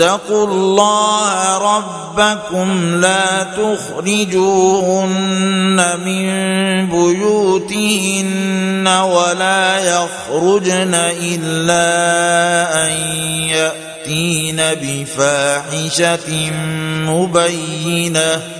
واتقوا الله ربكم لا تخرجوهن من بيوتهن ولا يخرجن إلا أن يأتين بفاحشة مبينة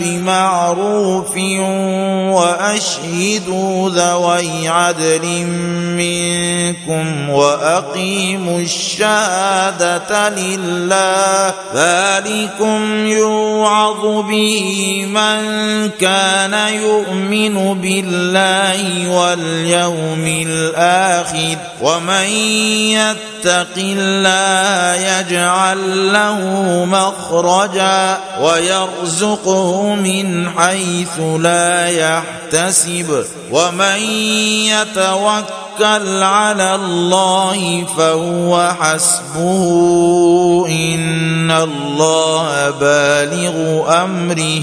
بمعروف وأشهدوا ذوي عدل منكم وأقيموا الشهادة لله. ذلكم يوعظ به من كان يؤمن بالله واليوم الآخر. ومن يتق الله يجعل له مخرجا ويرزقه من حيث لا يحتسب ومن يتوكل على الله فهو حسبه إن الله بالغ أمره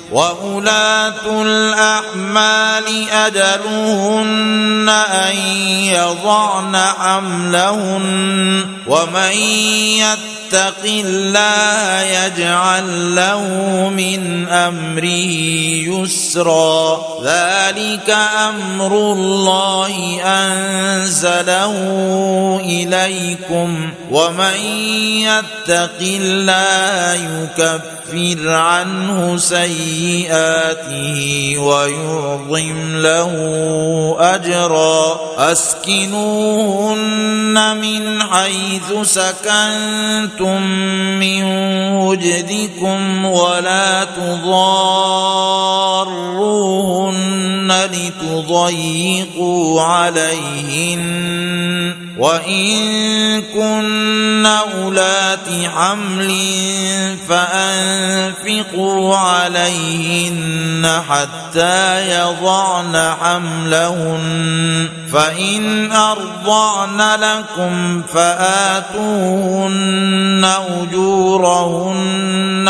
واولاه الاحمال اجلهن ان يضعن حملهن ومن يتق الله يجعل له من امره يسرا ذلك أمر الله انزله اليكم ومن يتق الله يكفر عنه سيئاته ويعظم له أجرا. أسكنوهن من حيث سكنتم من وجدكم ولا تضاروهن لتضيقوا عليهن وإن كن أولات حمل فأنفقوا عليهن حتى يضعن حملهن. فإن أرضعن لكم فآتوهن أجورهن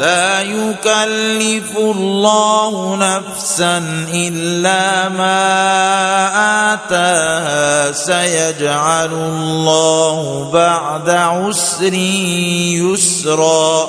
لا يكلف الله نفسا إلا ما آتاها. سيجعل الله بعد عسر يسرا.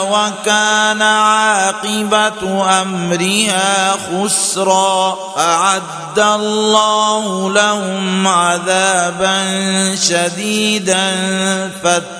وكان عاقبة أمرها خسرا. أعد الله لهم عذابا شديدا. فاتقوا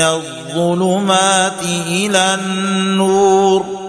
الظلمات إلى النور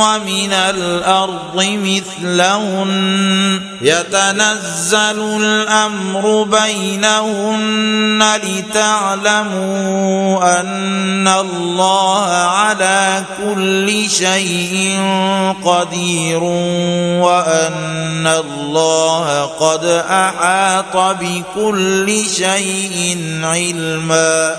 ومن الأرض مثلهن يتنزل الأمر بينهن لتعلموا أن الله على كل شيء قدير وأن الله قد أحاط بكل شيء علما